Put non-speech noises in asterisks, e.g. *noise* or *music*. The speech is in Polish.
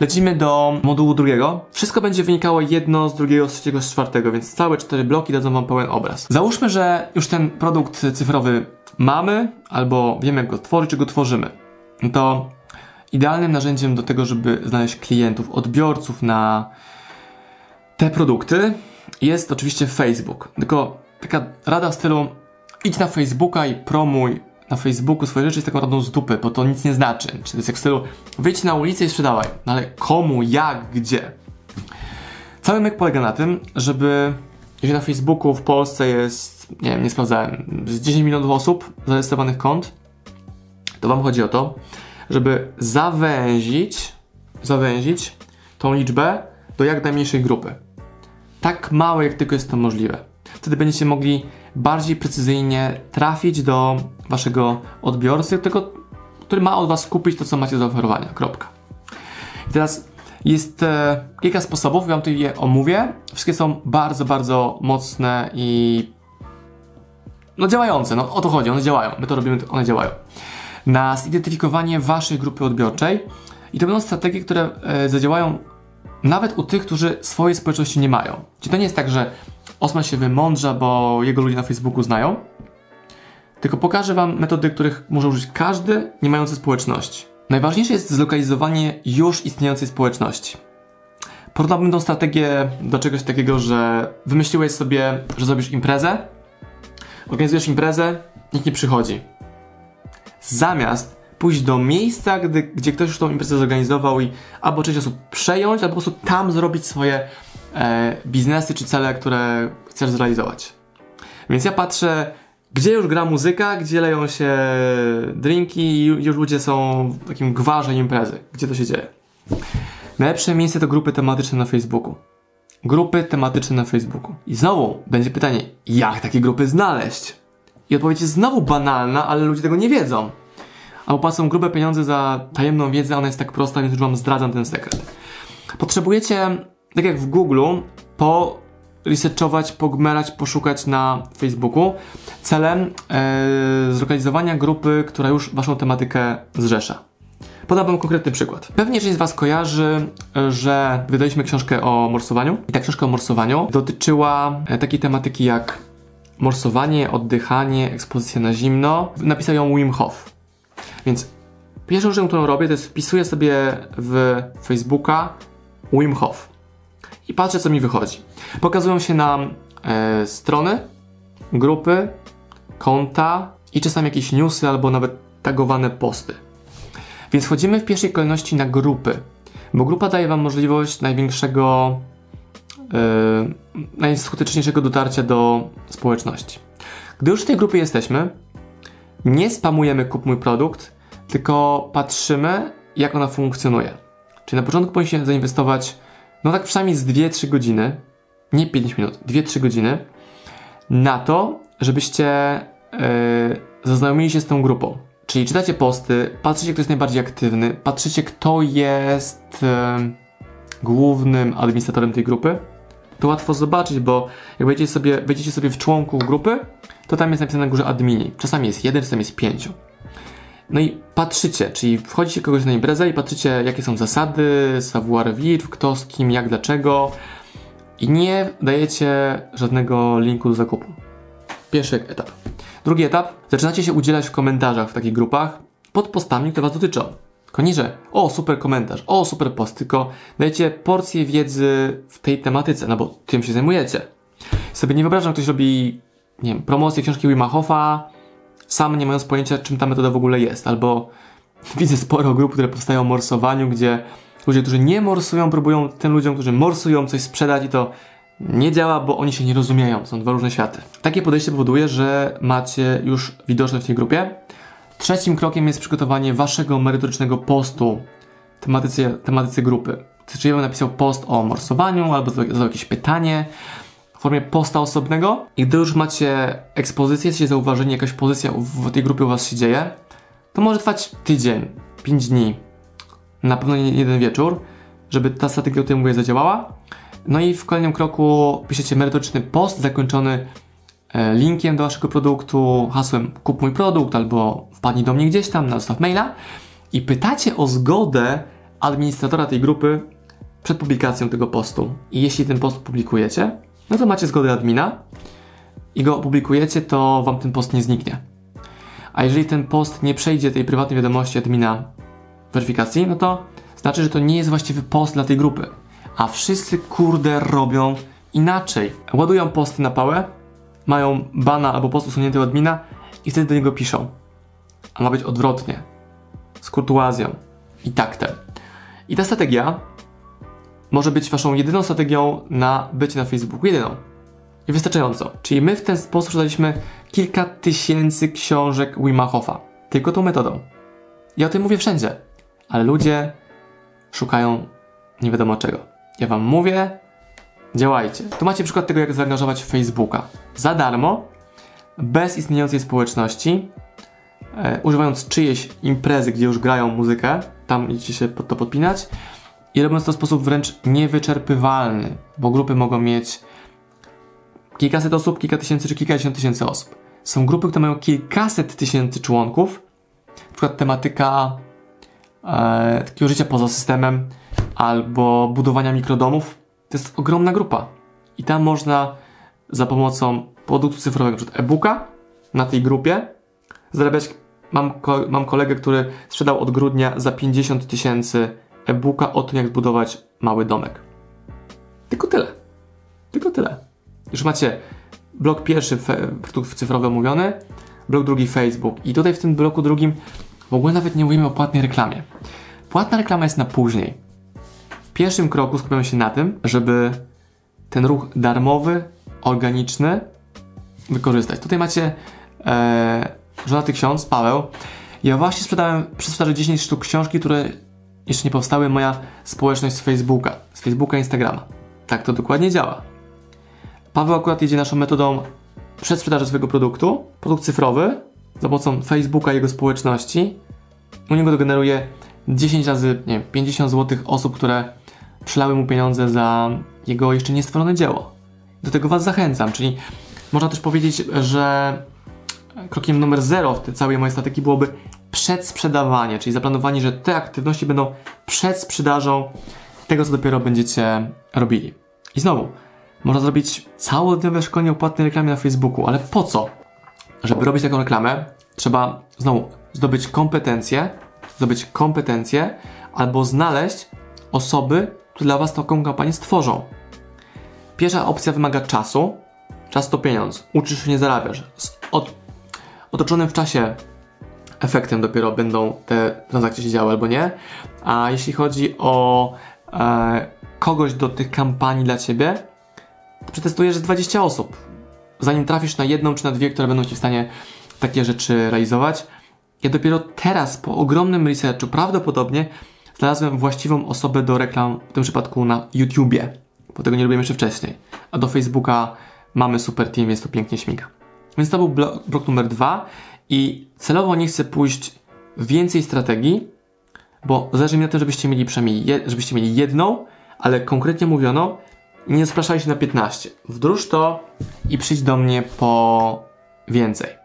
Lecimy do modułu drugiego. Wszystko będzie wynikało jedno z drugiego, z trzeciego, z czwartego, więc całe cztery bloki dadzą Wam pełen obraz. Załóżmy, że już ten produkt cyfrowy mamy, albo wiemy jak go tworzyć, czy go tworzymy. No to idealnym narzędziem do tego, żeby znaleźć klientów, odbiorców na te produkty jest oczywiście Facebook. Tylko taka rada w stylu idź na Facebooka i promuj na Facebooku swoje rzeczy jest taką radą z dupy, bo to nic nie znaczy. Czy to jest jak w stylu wyjdź na ulicę i sprzedawaj. No ale komu, jak, gdzie? Cały myk polega na tym, żeby jeżeli na Facebooku w Polsce jest, nie wiem, nie sprawdzałem, z 10 milionów osób zarejestrowanych kont, to wam chodzi o to, żeby zawęzić, zawęzić tą liczbę do jak najmniejszej grupy. Tak małe, jak tylko jest to możliwe. Wtedy będziecie mogli bardziej precyzyjnie trafić do waszego odbiorcy, tego, który ma od was kupić to, co macie do oferowania. Kropka. I teraz jest e, kilka sposobów, ja wam tutaj je omówię. Wszystkie są bardzo, bardzo mocne i no działające. No o to chodzi, one działają. My to robimy, one działają. Na zidentyfikowanie waszej grupy odbiorczej i to będą strategie, które e, zadziałają nawet u tych, którzy swojej społeczności nie mają. Czyli to nie jest tak, że Osman się wymądrza, bo jego ludzie na Facebooku znają, tylko pokażę Wam metody, których może użyć każdy nie mający społeczności. Najważniejsze jest zlokalizowanie już istniejącej społeczności. Porównałbym tą strategię do czegoś takiego, że wymyśliłeś sobie, że zrobisz imprezę, organizujesz imprezę, nikt nie przychodzi. Zamiast pójść do miejsca, gdy, gdzie ktoś już tą imprezę zorganizował i albo część osób przejąć, albo po prostu tam zrobić swoje e, biznesy czy cele, które chcesz zrealizować. Więc ja patrzę, gdzie już gra muzyka, gdzie leją się drinki i już ludzie są w takim gwarze imprezy. Gdzie to się dzieje? Najlepsze miejsce to grupy tematyczne na Facebooku. Grupy tematyczne na Facebooku. I znowu będzie pytanie, jak takie grupy znaleźć? I odpowiedź jest znowu banalna, ale ludzie tego nie wiedzą. Albo płacą grube pieniądze za tajemną wiedzę, ona jest tak prosta, więc już wam zdradzam ten sekret. Potrzebujecie tak jak w Google, po researchować, pogmerać, poszukać na Facebooku celem e, zlokalizowania grupy, która już waszą tematykę zrzesza. Podam wam konkretny przykład. Pewnie część z was kojarzy, że wydaliśmy książkę o morsowaniu i ta książka o morsowaniu dotyczyła e, takiej tematyki jak morsowanie, oddychanie, ekspozycja na zimno. Napisał ją Wim Hof. Więc pierwszą rzeczą, którą robię, to jest wpisuję sobie w Facebooka Wim Hof i patrzę, co mi wychodzi. Pokazują się nam e, strony, grupy, konta i czasami jakieś newsy albo nawet tagowane posty. Więc wchodzimy w pierwszej kolejności na grupy, bo grupa daje Wam możliwość największego, e, najskuteczniejszego dotarcia do społeczności. Gdy już w tej grupie jesteśmy, nie spamujemy kup mój produkt, tylko patrzymy, jak ona funkcjonuje. Czyli na początku powinniśmy zainwestować no tak przynajmniej z 2-3 godziny, nie 5 minut, 2-3 godziny na to, żebyście yy, zaznajomili się z tą grupą. Czyli czytacie posty, patrzycie, kto jest najbardziej aktywny, patrzycie, kto jest yy, głównym administratorem tej grupy. To łatwo zobaczyć, bo jak wejdziecie sobie, wejdziecie sobie w członków grupy, to tam jest napisane na górze admini. Czasami jest jeden, czasami jest pięciu. No i patrzycie, czyli wchodzicie kogoś na imprezę i patrzycie, jakie są zasady, savoir vivre, kto z kim, jak, dlaczego i nie dajecie żadnego linku do zakupu. Pierwszy etap. Drugi etap, zaczynacie się udzielać w komentarzach w takich grupach pod postami, które Was dotyczą. Tylko o super komentarz, o super post, tylko dajecie porcję wiedzy w tej tematyce, no bo tym się zajmujecie. Sobie nie wyobrażam, ktoś robi, nie wiem, promocję książki Wima Hofa, sam nie mając pojęcia, czym ta metoda w ogóle jest. Albo *laughs* widzę sporo grup, które powstają o morsowaniu, gdzie ludzie, którzy nie morsują, próbują tym ludziom, którzy morsują, coś sprzedać i to nie działa, bo oni się nie rozumieją. Są dwa różne światy. Takie podejście powoduje, że macie już widoczność w tej grupie. Trzecim krokiem jest przygotowanie waszego merytorycznego postu tematyce, tematyce grupy. Czyli ja bym napisał post o morsowaniu albo zadał jakieś pytanie, formie posta osobnego i gdy już macie ekspozycję, jesteście zauważeni, jakaś pozycja w tej grupie u Was się dzieje, to może trwać tydzień, pięć dni, na pewno nie jeden wieczór, żeby ta strategia, o której mówię, zadziałała. No i w kolejnym kroku piszecie merytoryczny post zakończony e, linkiem do Waszego produktu, hasłem kup mój produkt albo wpadnij do mnie gdzieś tam, na dostaw maila i pytacie o zgodę administratora tej grupy przed publikacją tego postu. I jeśli ten post publikujecie, no to macie zgodę admina i go opublikujecie, to wam ten post nie zniknie. A jeżeli ten post nie przejdzie tej prywatnej wiadomości admina weryfikacji, no to znaczy, że to nie jest właściwy post dla tej grupy. A wszyscy kurde robią inaczej. Ładują posty na pałę, mają bana albo post usunięty od admina i wtedy do niego piszą. A ma być odwrotnie. Z kurtuazją i taktem. I ta strategia może być waszą jedyną strategią na bycie na Facebooku. Jedyną. I wystarczająco. Czyli my w ten sposób sprzedaliśmy kilka tysięcy książek Wima Hofa. Tylko tą metodą. Ja o tym mówię wszędzie. Ale ludzie szukają nie wiadomo czego. Ja wam mówię, działajcie. Tu macie przykład tego, jak zaangażować Facebooka. Za darmo, bez istniejącej społeczności, e, używając czyjejś imprezy, gdzie już grają muzykę, tam idziecie się pod to podpinać i robiąc to w sposób wręcz niewyczerpywalny, bo grupy mogą mieć kilkaset osób, kilka tysięcy czy kilkadziesiąt tysięcy osób. Są grupy, które mają kilkaset tysięcy członków, przykład tematyka e, takiego życia poza systemem albo budowania mikrodomów. To jest ogromna grupa. I tam można za pomocą produktu cyfrowego, np. e-booka na tej grupie zarabiać. Mam, mam kolegę, który sprzedał od grudnia za 50 tysięcy e-booka o tym, jak zbudować mały domek. Tylko tyle. Tylko tyle. Już macie blok pierwszy, produkt cyfrowy omówiony, blok drugi Facebook. I tutaj w tym bloku drugim w ogóle nawet nie mówimy o płatnej reklamie. Płatna reklama jest na później. W pierwszym kroku skupiamy się na tym, żeby ten ruch darmowy, organiczny wykorzystać. Tutaj macie e, żonaty ksiądz, Paweł. Ja właśnie sprzedałem przez 10 sztuk książki, które jeszcze nie powstały, moja społeczność z Facebooka, z Facebooka, Instagrama. Tak to dokładnie działa. Paweł akurat jedzie naszą metodą przedsprzedaży swojego produktu, produkt cyfrowy, za pomocą Facebooka i jego społeczności. U niego to generuje 10 razy, nie 50 zł osób, które przelały mu pieniądze za jego jeszcze niestworzone dzieło. Do tego Was zachęcam, czyli można też powiedzieć, że krokiem numer zero w tej całej mojej strategii byłoby przedsprzedawanie, czyli zaplanowanie, że te aktywności będą przed sprzedażą tego, co dopiero będziecie robili. I znowu, można zrobić całodniowe szkolenie o płatnej reklamie na Facebooku, ale po co? Żeby robić taką reklamę, trzeba znowu zdobyć kompetencje, zdobyć kompetencje albo znaleźć osoby, które dla Was taką kampanię stworzą. Pierwsza opcja wymaga czasu. Czas to pieniądz. Uczysz się, nie zarabiasz. Z od, otoczonym w czasie efektem dopiero będą te transakcje się działy albo nie. A jeśli chodzi o e, kogoś do tych kampanii dla Ciebie, przetestujesz 20 osób. Zanim trafisz na jedną czy na dwie, które będą Ci w stanie takie rzeczy realizować. Ja dopiero teraz, po ogromnym researchu, prawdopodobnie znalazłem właściwą osobę do reklam, w tym przypadku na YouTubie, bo tego nie robiłem jeszcze wcześniej. A do Facebooka mamy super team, jest to pięknie śmiga. Więc to był blok, blok numer dwa i celowo nie chcę pójść więcej strategii, bo zależy mi na tym, żebyście mieli przynajmniej je, żebyście mieli jedną, ale konkretnie mówiono, nie zapraszali się na 15. Wdróż to i przyjdź do mnie po więcej.